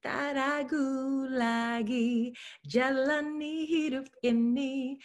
Tak lagi jalani hidup ini.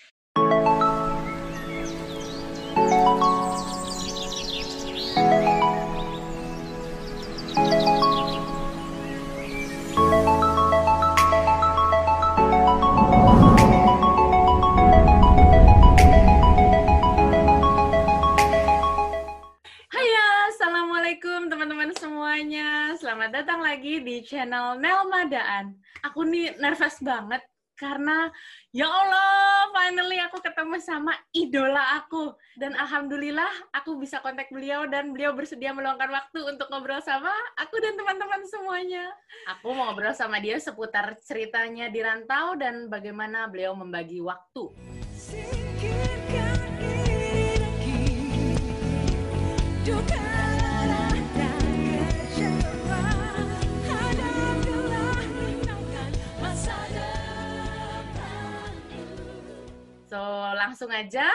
Semuanya. Selamat datang lagi di channel Nelma Daan. Aku nih nervous banget karena ya Allah, finally aku ketemu sama idola aku. Dan alhamdulillah aku bisa kontak beliau dan beliau bersedia meluangkan waktu untuk ngobrol sama aku dan teman-teman semuanya. Aku mau ngobrol sama dia seputar ceritanya di rantau dan bagaimana beliau membagi waktu. Singkirkan langsung aja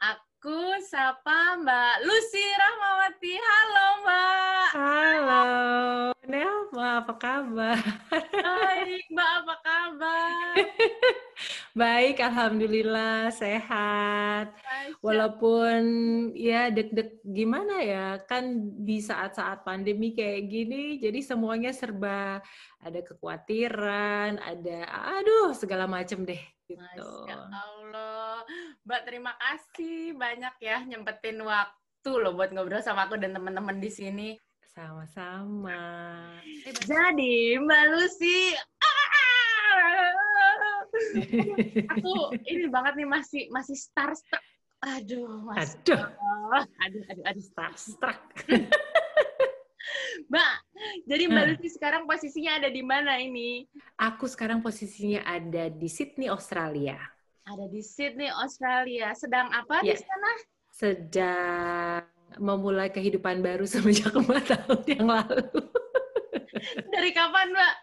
aku sapa Mbak Lucy Rahmawati. Halo, Mbak. Halo, Nelma, apa kabar? Baik, Mbak, apa kabar? Baik, Alhamdulillah, sehat. Masya- Walaupun ya deg-deg gimana ya, kan di saat-saat pandemi kayak gini, jadi semuanya serba ada kekhawatiran, ada aduh segala macem deh gitu. Masya Allah. Mbak, terima kasih banyak ya nyempetin waktu loh buat ngobrol sama aku dan teman-teman di sini. Sama-sama. Jadi, Mbak Lucy, aku ini banget nih masih masih starstruck. Aduh, Mas. Aduh, Aduh, aduh, aduh. starstruck. Mbak, jadi Mbak Hmm. Lucy sekarang posisinya ada di mana ini? Aku sekarang posisinya ada di Sydney, Australia. Ada di Sydney, Australia. Sedang apa di Ya. sana? Sedang memulai kehidupan baru semenjak empat tahun yang lalu. Dari kapan, Mbak?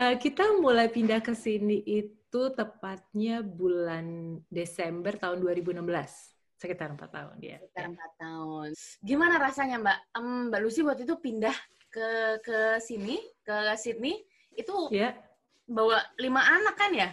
Eh, kita mulai pindah ke sini itu tepatnya bulan Desember tahun 2016. Sekitar empat tahun ya. Sekitar empat tahun. Gimana rasanya, Mbak? Em, Mbak Lucy waktu itu pindah ke ke sini, ke Sydney, itu Ya, bawa lima anak kan ya?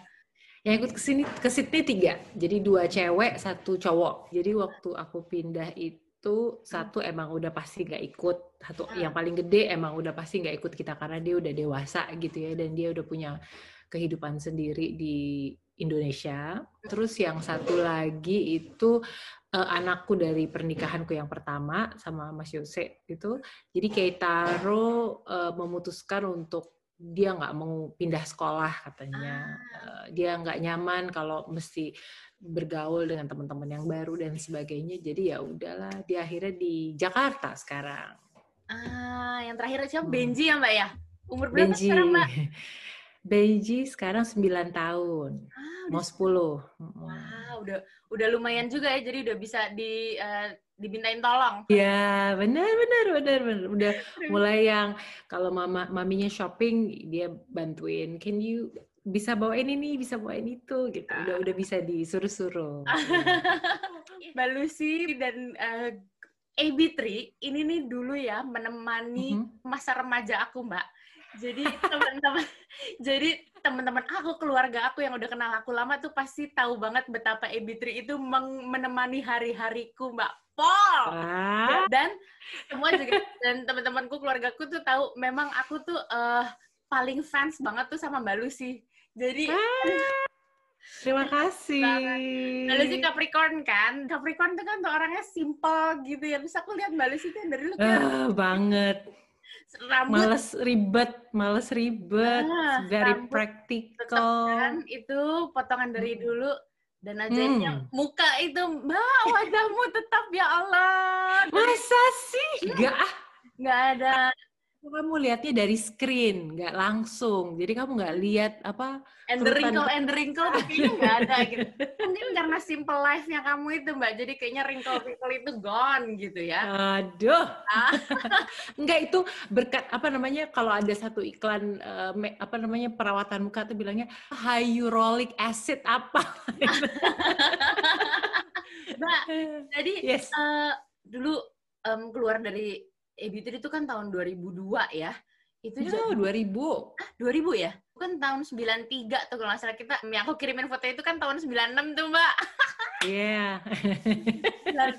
yang ikut ke sini ke Sydney tiga. Jadi dua cewek, satu cowok. Jadi waktu aku pindah itu satu emang udah pasti nggak ikut. Satu Hmm. yang paling gede emang udah pasti nggak ikut kita karena dia udah dewasa gitu ya dan dia udah punya kehidupan sendiri di Indonesia. Terus yang satu lagi itu eh, anakku dari pernikahanku yang pertama sama Mas Yose itu. Jadi Keitaro eh, memutuskan untuk dia nggak mau pindah sekolah katanya. Eh, dia nggak nyaman kalau mesti bergaul dengan teman-teman yang baru dan sebagainya. Jadi ya udahlah, dia akhirnya di Jakarta sekarang. Ah, yang terakhir siapa? Hmm. Benji ya, Mbak ya? Umur berapa Benji. sekarang, Mbak? Benji sekarang 9 tahun, Ah, mau udah 10. Mm-mm. Udah udah lumayan juga ya. Jadi udah bisa di eh, dibintain tolong. Ya, benar, benar, benar, benar. Udah mulai yang kalau mama maminya shopping dia bantuin. Can you bisa bawain ini, bisa bawain itu gitu. Udah udah bisa disuruh-suruh. Mbak Lucy dan eh, AB3 ini nih dulu ya menemani Mhm. masa remaja aku, Mbak. Jadi teman-teman jadi teman-teman aku, keluarga aku yang udah kenal aku lama tuh pasti tahu banget betapa AB3 itu menemani hari-hariku, Mbak. Pol. Wah, dan semua juga dan teman-temanku keluargaku tuh tahu memang aku tuh eh, paling fans banget tuh sama Mbak Lucy. Jadi terima kasih. Mbak Lucy Capricorn kan, Capricorn tuh kan tuh orangnya simple gitu ya. Bisa aku lihat Mbak Lucy tuh dari dulu kayak Ah, banget. Rambut Males ribet, males ribet, Ah, very practical. kan itu potongan dari Hmm. dulu dan ajaibnya Hmm. muka itu Mbak wajahmu tetap ya Allah Masa sih? Gak ah, nggak ada kamu lihatnya dari screen, nggak langsung. Jadi kamu nggak lihat apa and the wrinkle and the wrinkle tuh kayaknya nggak ada gitu. Mungkin karena simple life-nya kamu itu Mbak, jadi kayaknya wrinkle-wrinkle itu gone gitu ya. Aduh, Ah. enggak itu berkat apa namanya kalau ada satu iklan me- apa namanya perawatan muka tuh bilangnya hyaluronic acid apa? Mbak, jadi yes. eh, dulu um, keluar dari EBT itu kan tahun 2002 ya. Itu no, 2000. Ah, 2000 ya? Bukan tahun 93 tuh kalau nggak salah kita, yang aku kirimin foto itu kan tahun 96 tuh, Mbak. Iya. Yeah.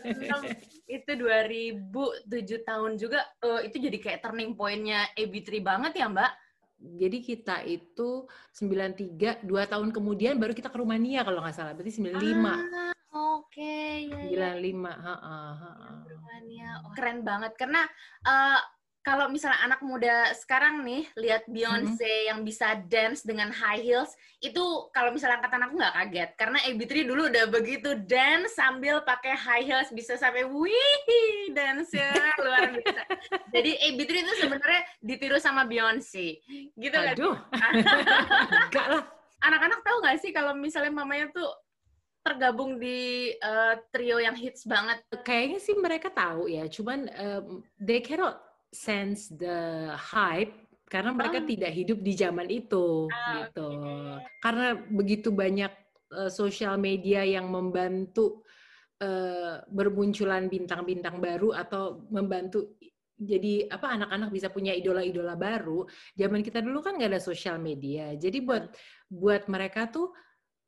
itu 2007 tahun juga, uh, itu jadi kayak turning point-nya EB3 banget ya, Mbak? Jadi kita itu 93, dua tahun kemudian baru kita ke Rumania kalau nggak salah. Berarti 95. Ah, Oke, okay, ya, 95, ya. ha, ha, ha. Rumania. Oh, keren banget karena uh, kalau misalnya anak muda sekarang nih lihat Beyonce hmm. yang bisa dance dengan high heels itu kalau misalnya angkatan aku nggak kaget karena AB3 dulu udah begitu dance sambil pakai high heels bisa sampai wih dance ya luar biasa. Jadi AB3 itu sebenarnya ditiru sama Beyonce. Gitu kan? Aduh. Enggak lah. Anak-anak tahu nggak sih kalau misalnya mamanya tuh tergabung di uh, trio yang hits banget? Kayaknya sih mereka tahu ya, cuman um, they cannot sense the hype karena mereka oh. tidak hidup di zaman itu ah, gitu. Okay. Karena begitu banyak uh, sosial media yang membantu uh, bermunculan bintang-bintang baru atau membantu jadi apa anak-anak bisa punya idola-idola baru. Zaman kita dulu kan nggak ada sosial media. Jadi buat buat mereka tuh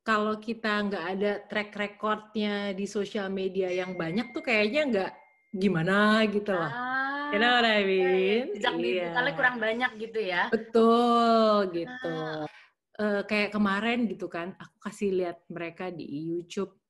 kalau kita nggak ada track recordnya di sosial media yang banyak tuh kayaknya nggak gimana gitu loh. Ah, you know what I mean? Jejak iya. digitalnya kurang banyak gitu ya. Betul gitu. Ah. Uh, kayak kemarin gitu kan, aku kasih lihat mereka di YouTube.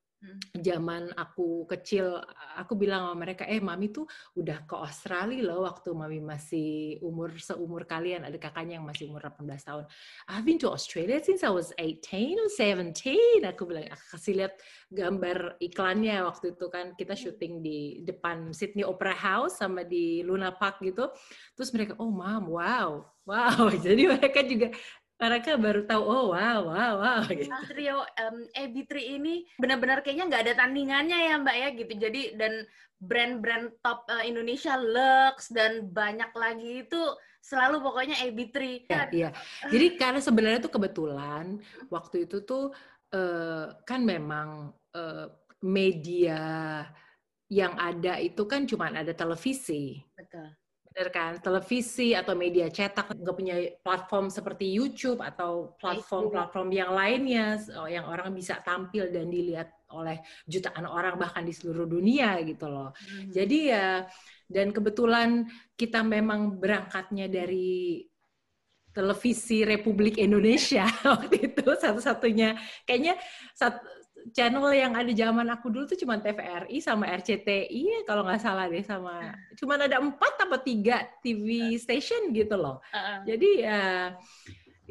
Zaman aku kecil aku bilang sama mereka eh mami tuh udah ke Australia loh waktu mami masih umur seumur kalian ada kakaknya yang masih umur 18 tahun. I've been to Australia since I was 18 or 17 aku bilang aku kasih lihat gambar iklannya waktu itu kan kita hmm. syuting di depan Sydney Opera House sama di Luna Park gitu. Terus mereka oh mam wow wow. Jadi mereka juga mereka baru tahu oh wow wow wow gitu. Nah, trio um, EB3 ini benar-benar kayaknya nggak ada tandingannya ya mbak ya gitu. Jadi dan brand-brand top uh, Indonesia Lux dan banyak lagi itu selalu pokoknya EB3 ya, iya jadi karena sebenarnya tuh kebetulan waktu itu tuh uh, kan memang uh, media yang ada itu kan cuma ada televisi. Betul Bener kan? Televisi atau media cetak nggak punya platform seperti YouTube atau platform-platform yang lainnya oh, yang orang bisa tampil dan dilihat oleh jutaan orang bahkan di seluruh dunia gitu loh. Hmm. Jadi ya dan kebetulan kita memang berangkatnya dari televisi Republik Indonesia waktu itu satu-satunya kayaknya satu, channel yang ada zaman aku dulu tuh cuma TVRI sama RCTI kalau nggak salah deh sama cuma ada empat atau tiga TV station gitu loh. Uh-uh. Jadi ya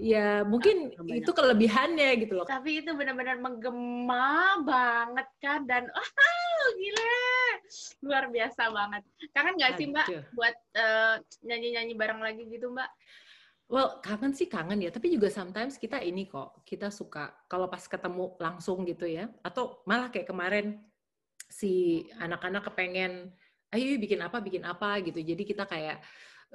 ya mungkin uh, itu kelebihannya gitu loh. Tapi itu benar-benar menggema banget kan dan oh gila luar biasa banget. Kangen nggak sih Mbak Aduh. buat uh, nyanyi-nyanyi bareng lagi gitu Mbak? Well, kangen sih kangen ya, tapi juga sometimes kita ini kok, kita suka kalau pas ketemu langsung gitu ya, atau malah kayak kemarin si anak-anak kepengen, ayo bikin apa, bikin apa gitu. Jadi kita kayak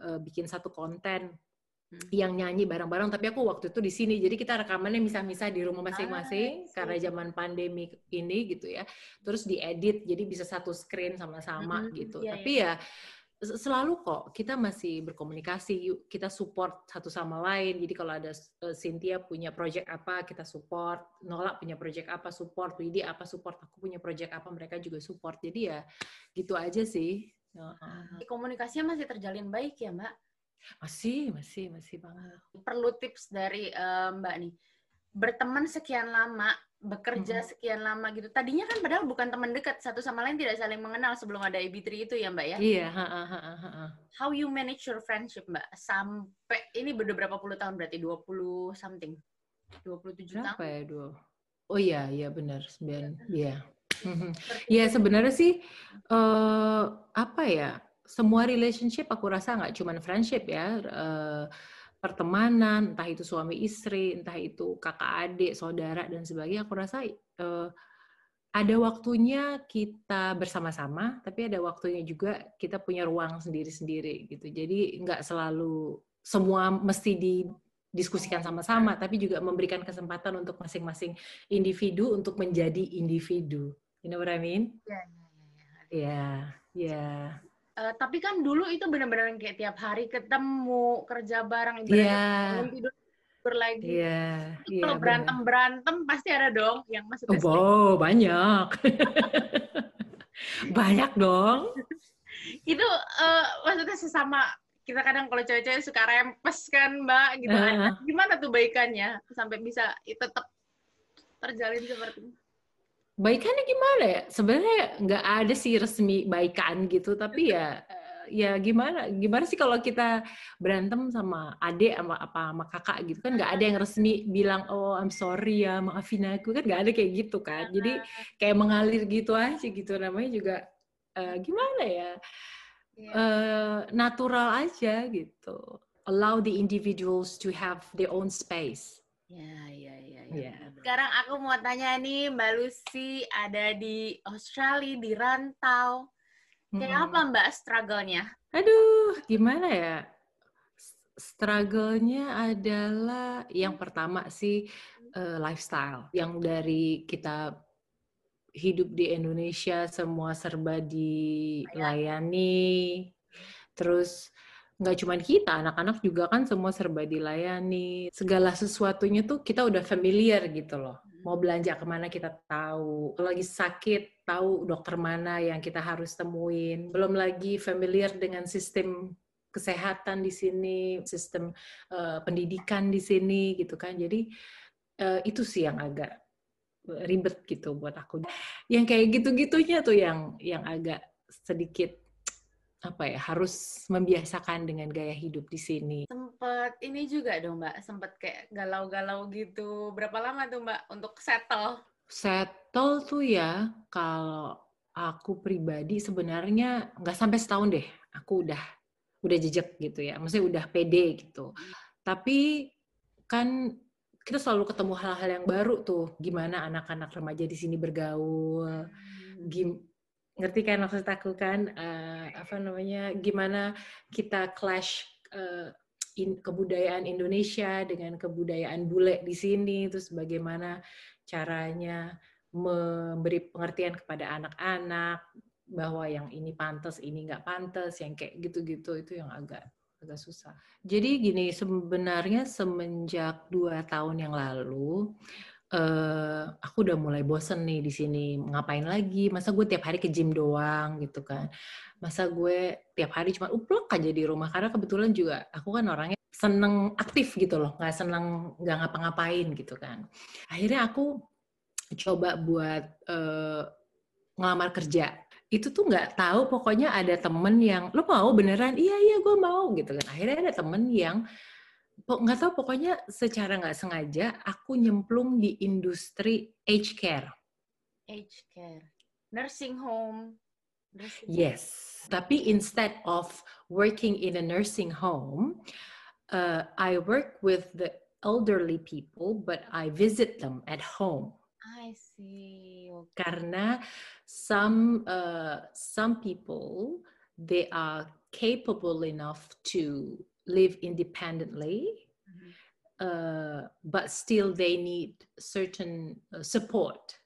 uh, bikin satu konten hmm. yang nyanyi bareng-bareng, tapi aku waktu itu di sini, jadi kita rekamannya misah-misah di rumah masing-masing ah, karena zaman pandemi ini gitu ya. Terus diedit, jadi bisa satu screen sama-sama hmm, gitu. Yeah, tapi yeah. ya selalu kok kita masih berkomunikasi yuk kita support satu sama lain. Jadi kalau ada uh, Cynthia punya project apa kita support. Nola punya project apa support. Widi apa support. Aku punya project apa mereka juga support. Jadi ya gitu aja sih. Komunikasinya masih terjalin baik ya mbak? Masih masih masih banget. Perlu tips dari uh, mbak nih. Berteman sekian lama bekerja hmm. sekian lama gitu. Tadinya kan padahal bukan teman dekat, satu sama lain tidak saling mengenal sebelum ada EB3 itu ya Mbak ya? Iya. Ha, ha, ha, ha. How you manage your friendship Mbak? Sampai, ini udah berapa puluh tahun berarti? 20 something? 27 berapa tahun? ya? Dua. Oh iya, iya benar. Sembilan, iya. Iya sebenarnya sih, uh, apa ya, semua relationship aku rasa nggak cuma friendship ya, uh, pertemanan, entah itu suami istri, entah itu kakak adik, saudara dan sebagainya, aku rasa uh, ada waktunya kita bersama-sama, tapi ada waktunya juga kita punya ruang sendiri-sendiri gitu. Jadi nggak selalu semua mesti didiskusikan sama-sama, tapi juga memberikan kesempatan untuk masing-masing individu untuk menjadi individu. You know what I mean? Iya. Yeah, yeah, yeah. yeah. Iya. Uh, tapi kan dulu itu benar-benar kayak tiap hari ketemu kerja bareng ibaratnya yeah. tidur lagi. Iya. Yeah, kalau berantem berantem pasti ada dong yang masuk oh, wow, banyak. banyak dong. itu uh, maksudnya sesama kita kadang kalau cewek-cewek suka rempes kan mbak gitu uh. gimana tuh baikannya sampai bisa tetap terjalin seperti ini baikannya gimana ya? Sebenarnya nggak ada sih resmi baikan gitu tapi ya ya gimana gimana sih kalau kita berantem sama adik sama apa sama kakak gitu? Kan nggak ada yang resmi bilang oh I'm sorry ya maafin aku. Kan nggak ada kayak gitu kan? Jadi kayak mengalir gitu aja gitu. Namanya juga uh, gimana ya? Uh, natural aja gitu. Allow the individuals to have their own space Ya, ya, ya, ya. Yeah. Sekarang aku mau tanya nih, Mbak Lucy ada di Australia, di rantau. Kayak hmm. apa Mbak struggle-nya? Aduh, gimana ya? Struggle-nya adalah yang pertama sih uh, lifestyle. Yang dari kita hidup di Indonesia semua serba dilayani. Terus nggak cuma kita, anak-anak juga kan semua serba dilayani. Segala sesuatunya tuh kita udah familiar gitu loh. Mau belanja ke mana kita tahu. Kalau lagi sakit, tahu dokter mana yang kita harus temuin. Belum lagi familiar dengan sistem kesehatan di sini, sistem uh, pendidikan di sini gitu kan. Jadi uh, itu sih yang agak ribet gitu buat aku. Yang kayak gitu-gitunya tuh yang yang agak sedikit apa ya harus membiasakan dengan gaya hidup di sini. Sempet ini juga dong mbak, sempet kayak galau-galau gitu. Berapa lama tuh mbak untuk settle? Settle tuh ya kalau aku pribadi sebenarnya nggak sampai setahun deh. Aku udah udah jejak gitu ya, maksudnya udah pede gitu. Tapi kan kita selalu ketemu hal-hal yang baru tuh, gimana anak-anak remaja di sini bergaul, hmm. gim ngerti kan maksud aku kan uh, apa namanya gimana kita clash uh, in, kebudayaan Indonesia dengan kebudayaan bule di sini terus bagaimana caranya memberi pengertian kepada anak-anak bahwa yang ini pantas ini nggak pantas yang kayak gitu-gitu itu yang agak agak susah. Jadi gini sebenarnya semenjak dua tahun yang lalu uh, aku udah mulai bosen nih di sini ngapain lagi? Masa gue tiap hari ke gym doang gitu kan? Masa gue tiap hari cuma uplok aja di rumah karena kebetulan juga aku kan orangnya seneng aktif gitu loh nggak seneng nggak ngapa-ngapain gitu kan. Akhirnya aku coba buat uh, ngelamar kerja. Itu tuh nggak tahu pokoknya ada temen yang lo mau beneran? Iya iya gue mau gitu kan. Akhirnya ada temen yang nggak tahu pokoknya secara nggak sengaja aku nyemplung di industri aged care. Aged care, nursing home. Nursing yes, home. tapi instead of working in a nursing home, uh, I work with the elderly people, but I visit them at home. I see. Okay. Karena some uh, some people they are capable enough to live independently, mm-hmm. uh, but still they need certain uh, support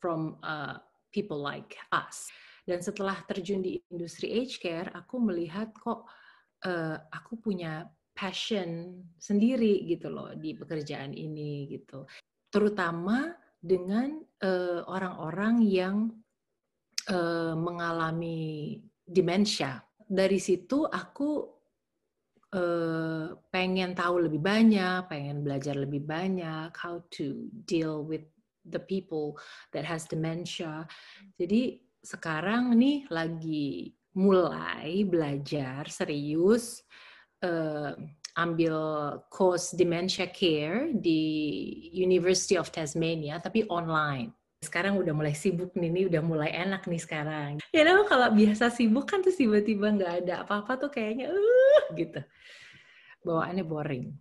from uh, people like us. Dan setelah terjun di industri aged care, aku melihat kok uh, aku punya passion sendiri gitu loh di pekerjaan ini gitu. Terutama dengan uh, orang-orang uh, yang uh, mengalami demensia. Dari situ aku uh, pengen tahu lebih banyak, pengen belajar lebih banyak how to deal with the people that has dementia. Jadi sekarang nih lagi mulai belajar serius uh, ambil course dementia care di University of Tasmania tapi online. Sekarang udah mulai sibuk nih, nih udah mulai enak nih sekarang. Ya kalau biasa sibuk kan tuh tiba-tiba nggak ada apa-apa tuh kayaknya uh gitu bawaannya boring.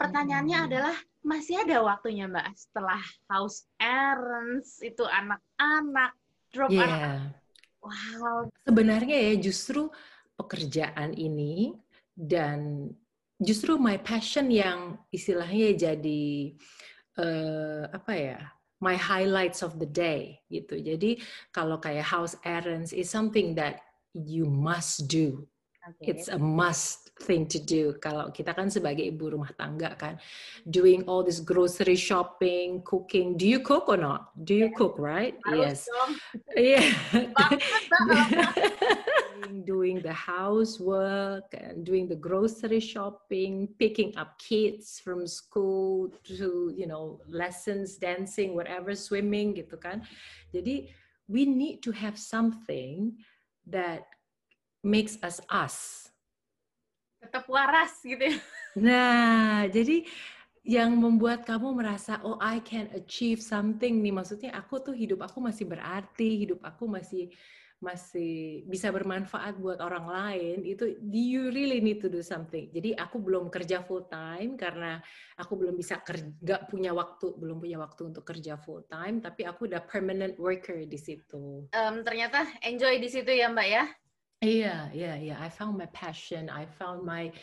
Pertanyaannya hmm. adalah masih ada waktunya Mbak setelah house errands itu anak-anak drop yeah. anak. Wow. Sebenarnya ya justru pekerjaan ini dan justru my passion yang istilahnya jadi uh, apa ya my highlights of the day gitu. Jadi kalau kayak house errands is something that you must do. Okay. It's a must thing to do. Kalau kita kan sebagai ibu rumah tangga kan, doing all this grocery shopping, cooking. Do you cook or not? Do you yeah. cook, right? Harus yes. Yeah. doing the housework and doing the grocery shopping, picking up kids from school to you know lessons, dancing, whatever, swimming gitu kan. Jadi we need to have something that makes us us. Tetap waras gitu. Ya. Nah, jadi yang membuat kamu merasa oh I can achieve something nih maksudnya aku tuh hidup aku masih berarti hidup aku masih masih bisa bermanfaat buat orang lain itu you really need to do something? Jadi aku belum kerja full time karena aku belum bisa kerja punya waktu belum punya waktu untuk kerja full time tapi aku udah permanent worker di situ. Um, ternyata enjoy di situ ya mbak ya? Iya iya iya. I found my passion I found my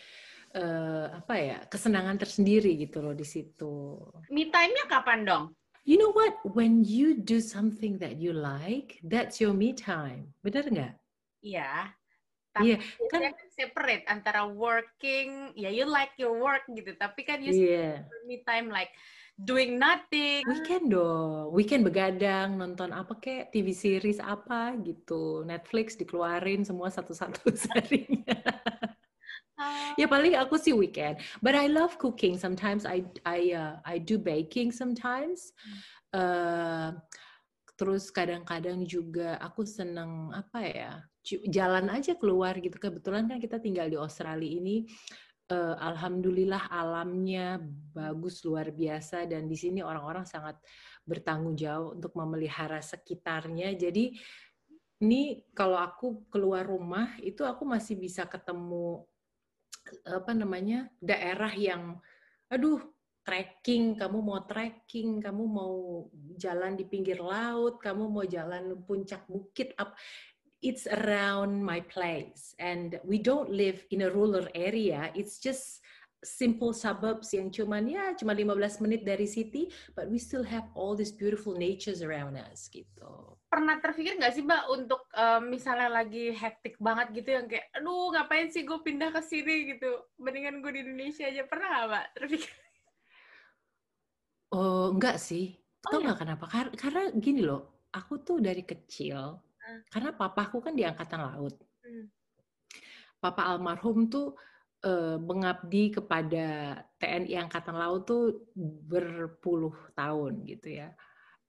uh, apa ya kesenangan tersendiri gitu loh di situ. Me time-nya kapan dong you know what? When you do something that you like, that's your me time. Benar nggak? Iya. Tapi yeah, kan, kan separate antara working, ya you like your work gitu, tapi kan you yeah. me time like doing nothing. Weekend dong, weekend begadang, nonton apa kek, TV series apa gitu, Netflix dikeluarin semua satu-satu serinya. Ya paling aku sih weekend. But I love cooking. Sometimes I I uh, I do baking sometimes. Uh, terus kadang-kadang juga aku seneng apa ya jalan aja keluar gitu. Kebetulan kan kita tinggal di Australia ini. Uh, Alhamdulillah alamnya bagus luar biasa dan di sini orang-orang sangat bertanggung jawab untuk memelihara sekitarnya. Jadi ini kalau aku keluar rumah itu aku masih bisa ketemu apa namanya daerah yang aduh trekking, kamu mau trekking, kamu mau jalan di pinggir laut, kamu mau jalan puncak bukit up it's around my place and we don't live in a rural area. It's just simple suburbs yang cuman ya cuma 15 menit dari city but we still have all these beautiful natures around us gitu pernah terpikir nggak sih mbak untuk um, misalnya lagi hektik banget gitu yang kayak aduh ngapain sih gue pindah ke sini? gitu. Mendingan gue di Indonesia aja. Pernah nggak mbak terpikir? Oh enggak sih. Oh, tau nggak ya? kenapa? Kar karena gini loh aku tuh dari kecil hmm. karena papaku kan di angkatan laut. Hmm. papa almarhum tuh uh, mengabdi kepada TNI angkatan laut tuh berpuluh tahun gitu ya.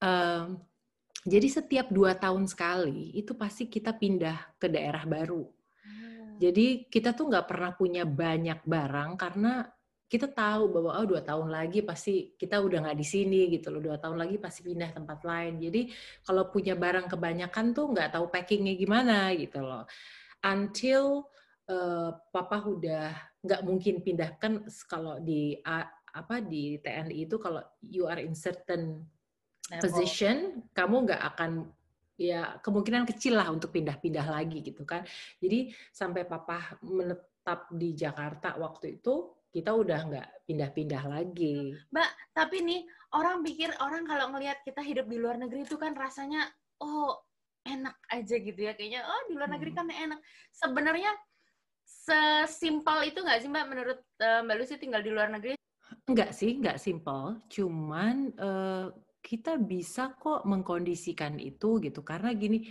Um, jadi setiap dua tahun sekali itu pasti kita pindah ke daerah baru. Hmm. Jadi kita tuh nggak pernah punya banyak barang karena kita tahu bahwa oh dua tahun lagi pasti kita udah nggak di sini gitu loh dua tahun lagi pasti pindah tempat lain jadi kalau punya barang kebanyakan tuh nggak tahu packingnya gimana gitu loh until uh, papa udah nggak mungkin pindahkan kalau di uh, apa di TNI itu kalau you are in certain position, kamu nggak akan ya kemungkinan kecil lah untuk pindah-pindah lagi gitu kan. Jadi sampai papa menetap di Jakarta waktu itu kita udah nggak pindah-pindah lagi. Mbak, tapi nih orang pikir orang kalau ngelihat kita hidup di luar negeri itu kan rasanya oh enak aja gitu ya kayaknya oh di luar negeri hmm. kan enak. Sebenarnya sesimpel itu nggak sih Mbak menurut uh, Mbak Lucy tinggal di luar negeri? Enggak sih, enggak simpel. Cuman uh, kita bisa kok mengkondisikan itu gitu. Karena gini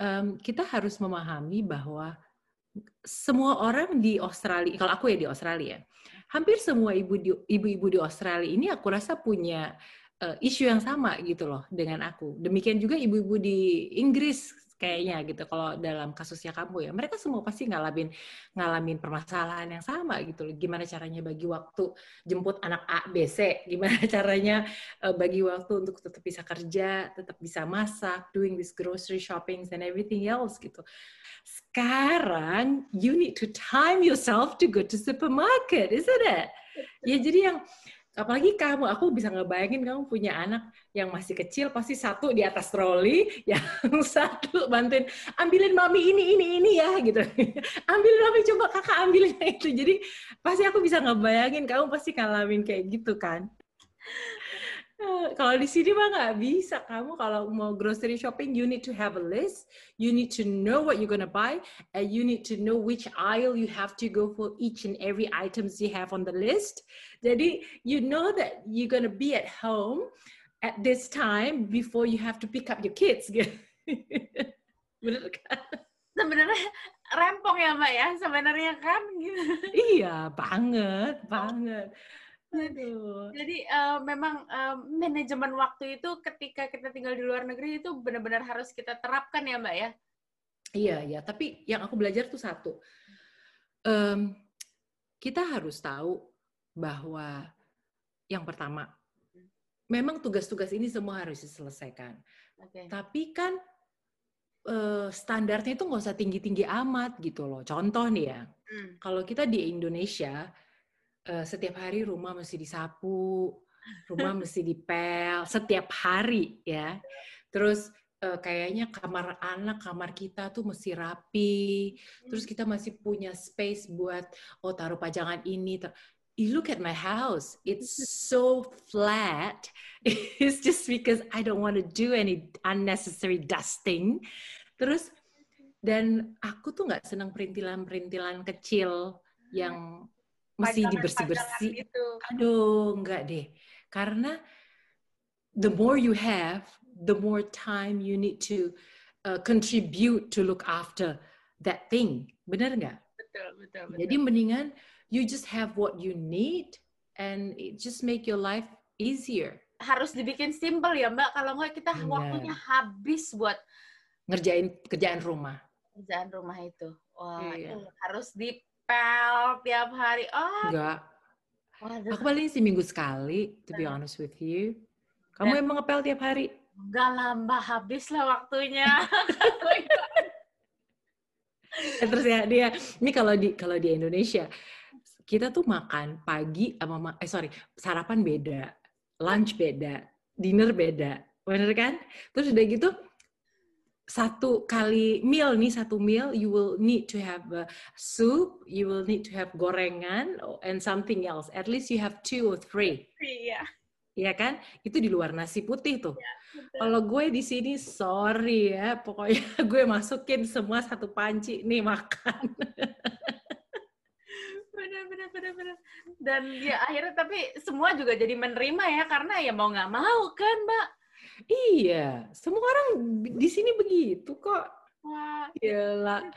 um, kita harus memahami bahwa semua orang di Australia kalau aku ya di Australia hampir semua ibu di, ibu-ibu di Australia ini aku rasa punya uh, isu yang sama gitu loh dengan aku. Demikian juga ibu-ibu di Inggris kayaknya gitu kalau dalam kasusnya kamu ya mereka semua pasti ngalamin ngalamin permasalahan yang sama gitu loh. Gimana caranya bagi waktu jemput anak A B C? Gimana caranya uh, bagi waktu untuk tetap bisa kerja tetap bisa masak doing this grocery shopping and everything else gitu. Sekarang you need to time yourself to go to supermarket isn't it? Ya jadi yang apalagi kamu aku bisa ngebayangin kamu punya anak yang masih kecil pasti satu di atas troli yang satu bantuin ambilin mami ini ini ini ya gitu. Ambilin mami coba kakak ambilin itu. Jadi pasti aku bisa ngebayangin kamu pasti ngalamin kayak gitu kan kalau di sini mah nggak bisa. Kamu kalau mau grocery shopping, you need to have a list. You need to know what you're gonna buy, and you need to know which aisle you have to go for each and every items you have on the list. Jadi you know that you're gonna be at home at this time before you have to pick up your kids. Bener kan? Sebenarnya rempong ya mbak ya sebenarnya kan gitu. Iya banget banget. Aduh. Jadi uh, memang uh, manajemen waktu itu ketika kita tinggal di luar negeri itu benar-benar harus kita terapkan ya Mbak ya? Iya, ya. Tapi yang aku belajar tuh satu. Um, kita harus tahu bahwa yang pertama, memang tugas-tugas ini semua harus diselesaikan. Okay. Tapi kan uh, standarnya itu nggak usah tinggi-tinggi amat gitu loh. Contoh nih ya, hmm. kalau kita di Indonesia, uh, setiap hari rumah mesti disapu, rumah mesti dipel setiap hari ya. Terus uh, kayaknya kamar anak, kamar kita tuh mesti rapi. Terus kita masih punya space buat oh taruh pajangan ini. You look at my house, it's so flat. It's just because I don't want to do any unnecessary dusting. Terus dan aku tuh nggak senang perintilan-perintilan kecil yang mesti dibersih-bersih. Gitu. Aduh, enggak deh. Karena the more you have, the more time you need to uh, contribute to look after that thing. Benar nggak? Betul, betul, betul. Jadi mendingan you just have what you need and it just make your life easier. Harus dibikin simple ya Mbak. Kalau nggak kita yeah. waktunya habis buat ngerjain kerjaan rumah. Kerjaan rumah itu. Wah, yeah. itu harus di ngepel tiap hari. Oh. Enggak. Waduh. Aku paling seminggu sekali, to be honest with you. Kamu Dan, emang ngepel tiap hari? Enggak lama, habis lah waktunya. Eh, terus ya dia, ini kalau di kalau di Indonesia kita tuh makan pagi sama eh sorry sarapan beda, lunch beda, dinner beda, bener kan? Terus udah gitu satu kali meal nih satu meal you will need to have a soup you will need to have gorengan and something else. At least you have two or three. Iya Iya kan? Itu di luar nasi putih tuh. Ya, kalau gue di sini sorry ya pokoknya gue masukin semua satu panci nih makan. Benar benar benar benar dan ya akhirnya tapi semua juga jadi menerima ya karena ya mau nggak mau kan mbak Iya, semua orang di sini begitu kok. Wah, gila.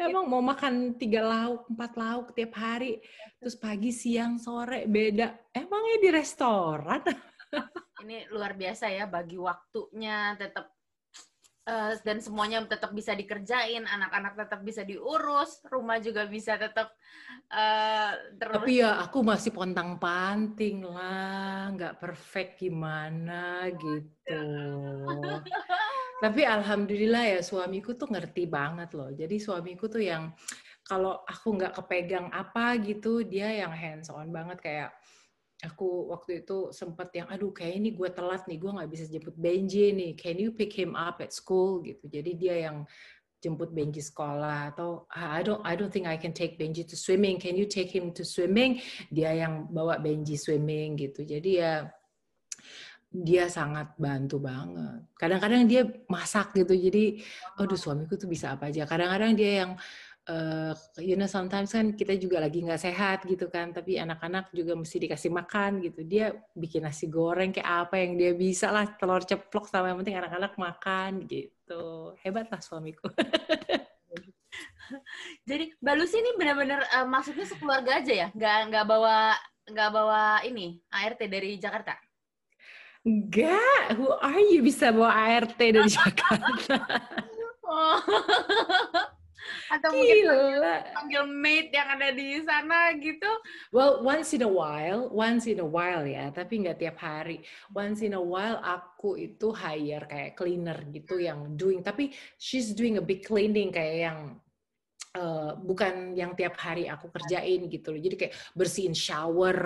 Emang mau makan tiga lauk, empat lauk tiap hari, terus pagi, siang, sore beda. Emangnya di restoran? Ini luar biasa ya, bagi waktunya tetap uh, dan semuanya tetap bisa dikerjain, anak-anak tetap bisa diurus, rumah juga bisa tetap uh, terus. Tapi ya aku masih pontang-panting lah, nggak perfect gimana gitu. Tapi alhamdulillah ya suamiku tuh ngerti banget loh. Jadi suamiku tuh yang kalau aku nggak kepegang apa gitu, dia yang hands on banget kayak aku waktu itu sempat yang aduh kayak ini gue telat nih gue nggak bisa jemput Benji nih can you pick him up at school gitu jadi dia yang jemput Benji sekolah atau ah, I don't I don't think I can take Benji to swimming can you take him to swimming dia yang bawa Benji swimming gitu jadi ya dia sangat bantu banget. Kadang-kadang dia masak gitu, jadi, aduh suamiku tuh bisa apa aja. Kadang-kadang dia yang uh, you know sometimes kan kita juga lagi nggak sehat gitu kan tapi anak-anak juga mesti dikasih makan gitu. Dia bikin nasi goreng kayak apa yang dia bisa lah telur ceplok sama yang penting anak-anak makan gitu. Hebat lah suamiku. Jadi Mbak Lucy ini benar-benar uh, maksudnya sekeluarga aja ya? Nggak nggak bawa nggak bawa ini ART dari Jakarta? Enggak, who are you? Bisa bawa ART dari Jakarta? oh atau mungkin panggil, maid yang ada di sana gitu. Well once in a while once in a while ya tapi nggak tiap hari. Once in a while aku itu hire kayak cleaner gitu yang doing tapi she's doing a big cleaning kayak yang Uh, bukan yang tiap hari aku kerjain gitu loh. Jadi kayak bersihin shower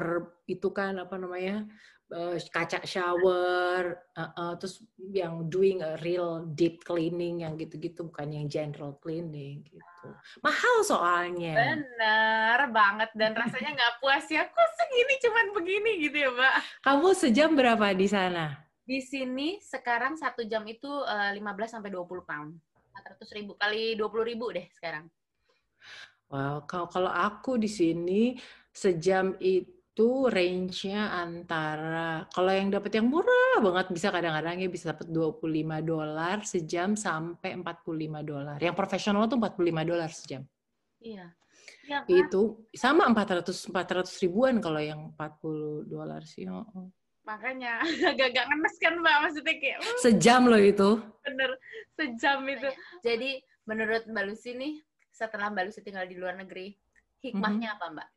itu kan apa namanya uh, kaca shower, uh, uh, terus yang doing a real deep cleaning yang gitu-gitu bukan yang general cleaning gitu. Mahal soalnya. Bener banget dan rasanya nggak puas ya. Kok segini cuman begini gitu ya, Mbak? Kamu sejam berapa di sana? Di sini sekarang satu jam itu uh, 15 sampai 20 pound. 400 ribu kali 20 ribu deh sekarang. Wow, kalau kalau aku di sini sejam itu itu range-nya antara kalau yang dapat yang murah banget bisa kadang-kadang ya bisa dapat 25 dolar sejam sampai 45 dolar. Yang profesional tuh 45 dolar sejam. Iya. Ya, kan? Itu sama 400 400 ribuan kalau yang 40 dolar sih. Oh. Makanya agak-agak ngenes kan Mbak maksudnya kayak uh. sejam loh itu. Bener, sejam itu. Jadi menurut Mbak Lucy nih setelah Mbak Lucy tinggal di luar negeri, hikmahnya mm -hmm. apa Mbak?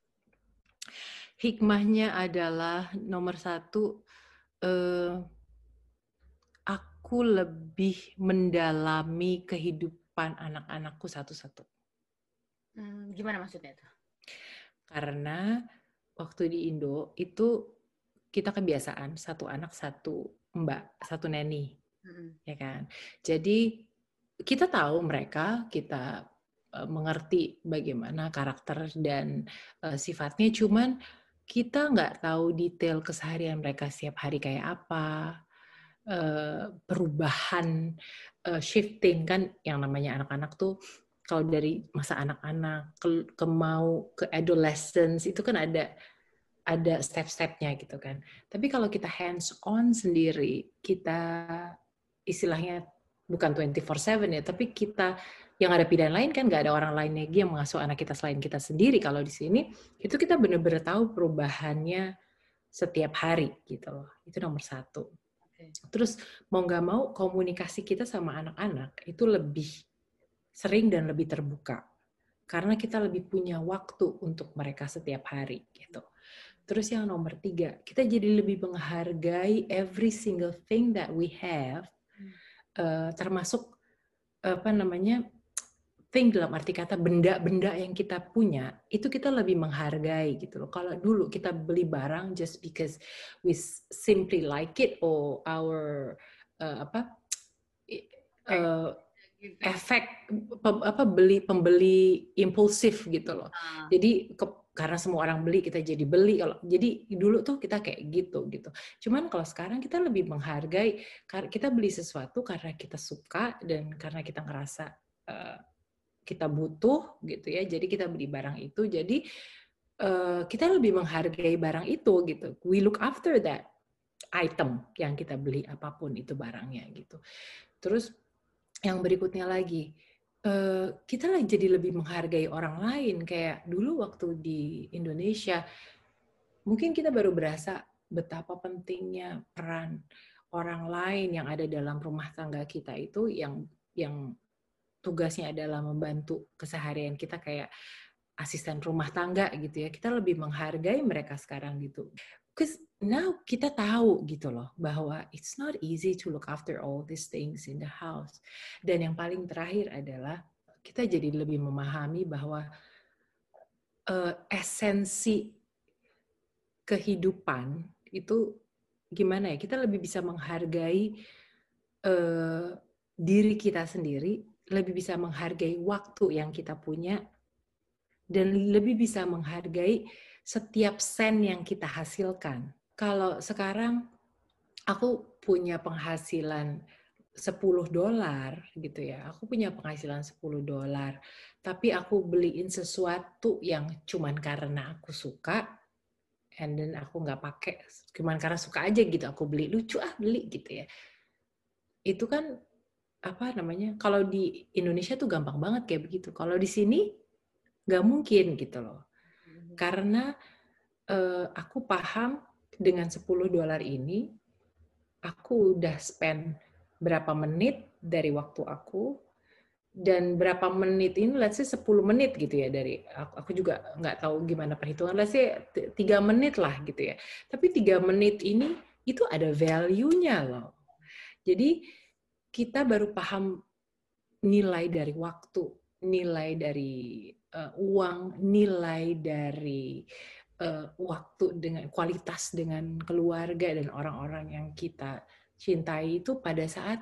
Hikmahnya adalah nomor satu eh, aku lebih mendalami kehidupan anak-anakku satu-satu. Hmm, gimana maksudnya itu? Karena waktu di Indo itu kita kebiasaan satu anak satu mbak satu neni, hmm. ya kan. Jadi kita tahu mereka, kita uh, mengerti bagaimana karakter dan uh, sifatnya, cuman kita nggak tahu detail keseharian mereka setiap hari kayak apa, uh, perubahan, uh, shifting kan yang namanya anak-anak tuh kalau dari masa anak-anak ke, ke mau ke adolescence itu kan ada ada step-stepnya gitu kan. Tapi kalau kita hands on sendiri, kita istilahnya bukan 24/7 ya, tapi kita yang ada pilihan lain kan nggak ada orang lain lagi yang mengasuh anak kita selain kita sendiri. Kalau di sini itu kita benar-benar tahu perubahannya setiap hari gitu loh. Itu nomor satu. Terus mau nggak mau komunikasi kita sama anak-anak itu lebih sering dan lebih terbuka. Karena kita lebih punya waktu untuk mereka setiap hari gitu. Terus yang nomor tiga kita jadi lebih menghargai every single thing that we have uh, termasuk apa namanya thing dalam arti kata benda-benda yang kita punya itu kita lebih menghargai gitu loh. Kalau dulu kita beli barang just because we simply like it or our uh, apa uh, efek apa beli pembeli impulsif gitu loh. Uh. Jadi ke, karena semua orang beli kita jadi beli kalau jadi dulu tuh kita kayak gitu gitu. Cuman kalau sekarang kita lebih menghargai kita beli sesuatu karena kita suka dan karena kita ngerasa uh, kita butuh gitu ya. Jadi kita beli barang itu. Jadi uh, kita lebih menghargai barang itu gitu. We look after that item yang kita beli apa pun itu barangnya gitu. Terus yang berikutnya lagi uh, kita jadi lebih menghargai orang lain kayak dulu waktu di Indonesia mungkin kita baru berasa betapa pentingnya peran orang lain yang ada dalam rumah tangga kita itu yang yang tugasnya adalah membantu keseharian kita kayak asisten rumah tangga gitu ya. Kita lebih menghargai mereka sekarang gitu. Because now kita tahu gitu loh bahwa it's not easy to look after all these things in the house. Dan yang paling terakhir adalah kita jadi lebih memahami bahwa uh, esensi kehidupan itu gimana ya? Kita lebih bisa menghargai uh, diri kita sendiri lebih bisa menghargai waktu yang kita punya dan lebih bisa menghargai setiap sen yang kita hasilkan. Kalau sekarang aku punya penghasilan 10 dolar gitu ya. Aku punya penghasilan 10 dolar, tapi aku beliin sesuatu yang cuman karena aku suka and then aku nggak pakai cuman karena suka aja gitu aku beli lucu ah beli gitu ya. Itu kan apa namanya kalau di Indonesia tuh gampang banget kayak begitu kalau di sini nggak mungkin gitu loh hmm. karena uh, aku paham dengan 10 dolar ini aku udah spend berapa menit dari waktu aku dan berapa menit ini let's say 10 menit gitu ya dari aku, aku juga nggak tahu gimana perhitungan. Let's say 3 menit lah gitu ya. Tapi tiga menit ini itu ada value-nya loh. Jadi kita baru paham nilai dari waktu, nilai dari uh, uang, nilai dari uh, waktu dengan kualitas dengan keluarga dan orang-orang yang kita cintai itu pada saat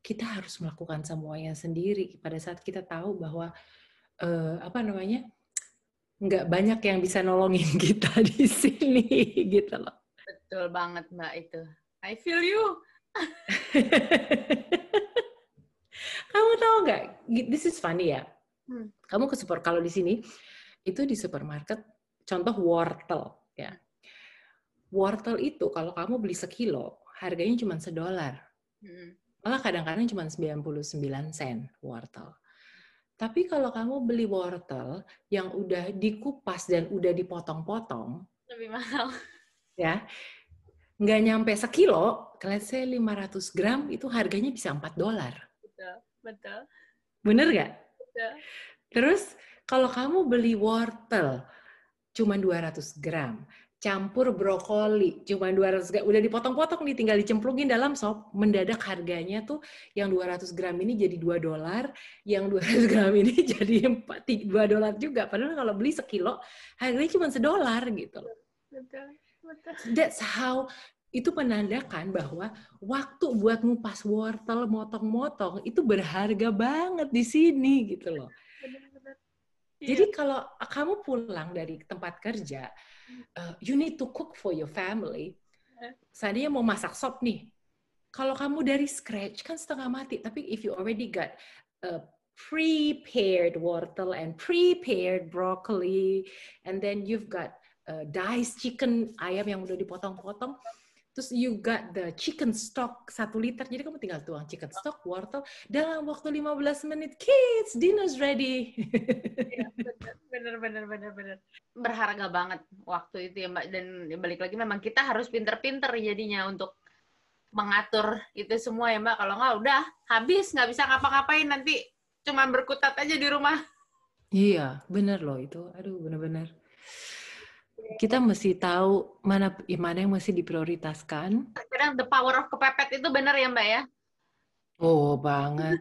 kita harus melakukan semuanya sendiri. Pada saat kita tahu bahwa uh, apa namanya nggak banyak yang bisa nolongin kita di sini gitu loh. Betul banget mbak itu. I feel you. Kamu tahu nggak? This is funny ya. Hmm. kamu ke super kalau di sini itu di supermarket contoh wortel ya wortel itu kalau kamu beli sekilo harganya cuma sedolar hmm malah kadang-kadang cuma 99 sen wortel. Tapi kalau kamu beli wortel yang udah dikupas dan udah dipotong-potong, lebih mahal. Ya, nggak nyampe sekilo, let's say 500 gram itu harganya bisa 4 dolar. Betul, betul. Bener nggak? Betul. Terus kalau kamu beli wortel cuma 200 gram, campur brokoli cuma 200 gram. Udah dipotong-potong nih tinggal dicemplungin dalam sop. Mendadak harganya tuh yang 200 gram ini jadi 2 dolar yang 200 gram ini jadi 4 2 dolar juga. Padahal kalau beli sekilo harganya cuma sedolar gitu loh. Betul betul that's how itu menandakan bahwa waktu buat ngupas wortel motong-motong itu berharga banget di sini gitu loh jadi kalau kamu pulang dari tempat kerja uh, you need to cook for your family. Seandainya mau masak sop nih, kalau kamu dari scratch kan setengah mati. Tapi if you already got a prepared wortel and prepared broccoli, and then you've got uh, diced chicken ayam yang udah dipotong-potong, Terus you got the chicken stock satu liter, jadi kamu tinggal tuang chicken stock, wortel, dalam waktu 15 menit, kids, dinner's ready. Iya, bener, bener, bener, bener. Berharga banget waktu itu ya Mbak, dan balik lagi memang kita harus pinter-pinter jadinya untuk mengatur itu semua ya Mbak. Kalau nggak udah habis, nggak bisa ngapa-ngapain nanti cuma berkutat aja di rumah. Iya, bener loh itu. Aduh, bener-bener kita mesti tahu mana mana yang mesti diprioritaskan. Kadang the power of kepepet itu benar ya Mbak ya? Oh banget.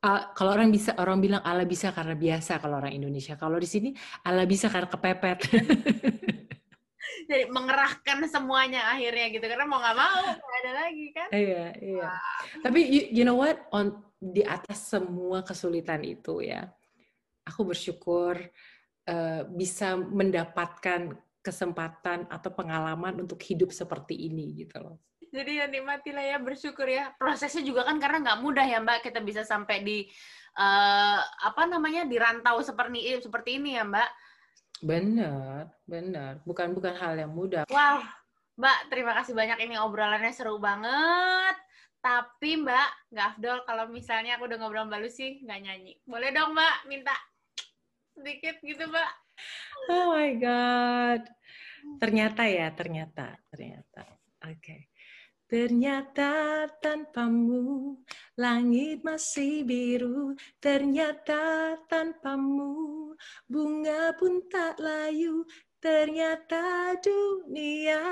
uh, kalau orang bisa orang bilang Allah bisa karena biasa kalau orang Indonesia. Kalau di sini Allah bisa karena kepepet. Jadi mengerahkan semuanya akhirnya gitu karena mau nggak mau nggak ada lagi kan? Iya iya. Wow. Tapi you, you know what on di atas semua kesulitan itu ya, aku bersyukur uh, bisa mendapatkan kesempatan atau pengalaman untuk hidup seperti ini gitu loh. Jadi ya nikmatilah ya bersyukur ya. Prosesnya juga kan karena nggak mudah ya Mbak kita bisa sampai di uh, apa namanya di rantau seperti seperti ini ya Mbak. Benar, benar. Bukan bukan hal yang mudah. Wow, Mbak terima kasih banyak ini obrolannya seru banget. Tapi Mbak, nggak afdol kalau misalnya aku udah ngobrol Mbak Lucy nggak nyanyi. Boleh dong Mbak minta sedikit gitu, Mbak. Oh my God. Ternyata ya, ternyata, ternyata. Oke. Okay. Ternyata tanpamu langit masih biru Ternyata tanpamu bunga pun tak layu Ternyata dunia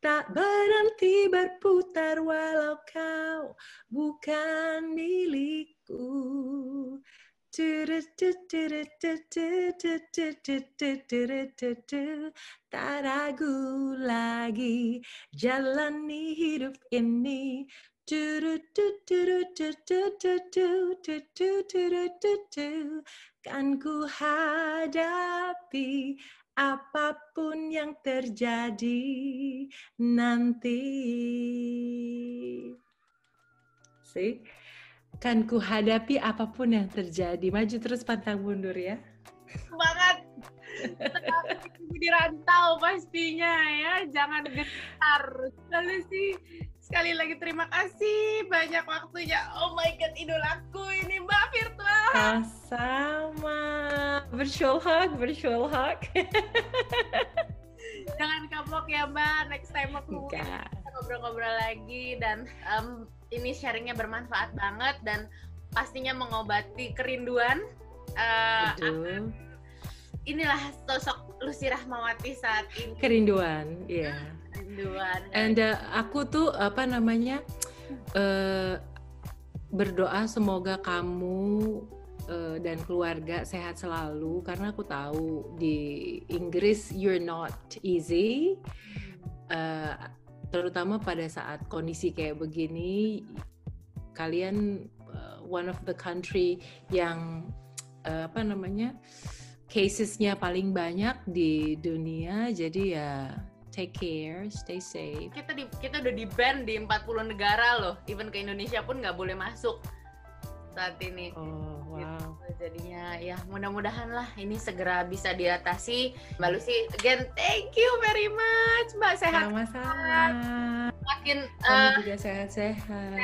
tak berhenti berputar Walau kau bukan milikku Tak ragu lagi jalani hidup ini Kan ku hadapi apa pun yang terjadi nanti. See? Kan ku hadapi apa pun yang terjadi. Maju terus pantang mundur ya. Semangat. di rantau pastinya ya. Jangan gentar. Lalu sih sekali lagi terima kasih banyak waktunya. Oh my god, idolaku ini Mbak virtual. Sama. Virtual hug, virtual hug. Jangan kapok ya Mbak. Next time aku ngobrol-ngobrol lagi dan um, ini sharingnya bermanfaat banget dan pastinya mengobati kerinduan. Uh, inilah sosok Lucy Rahmawati saat ini. Kerinduan, iya. Yeah. Kerinduan. And uh, aku tuh apa namanya uh, berdoa semoga kamu uh, dan keluarga sehat selalu karena aku tahu di Inggris you're not easy uh, terutama pada saat kondisi kayak begini kalian uh, one of the country yang uh, apa namanya casesnya paling banyak di dunia jadi ya take care, stay safe. Kita di kita udah di ban di 40 negara loh, even ke Indonesia pun nggak boleh masuk saat ini. Oh, wow. Gitu. Jadinya ya mudah-mudahan lah ini segera bisa diatasi. Mbak Lucy, again thank you very much. Mbak sehat. Sama-sama. Makin uh, juga sehat-sehat.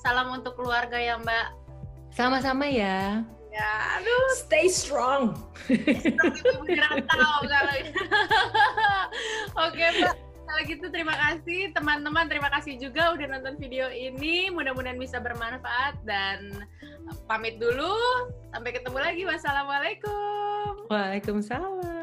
Salam untuk keluarga ya Mbak. Sama-sama ya. Ya, aduh. Stay strong. Oke, Mbak. Kalau gitu terima kasih teman-teman, terima kasih juga udah nonton video ini. Mudah-mudahan bisa bermanfaat dan pamit dulu. Sampai ketemu lagi. Wassalamualaikum. Waalaikumsalam.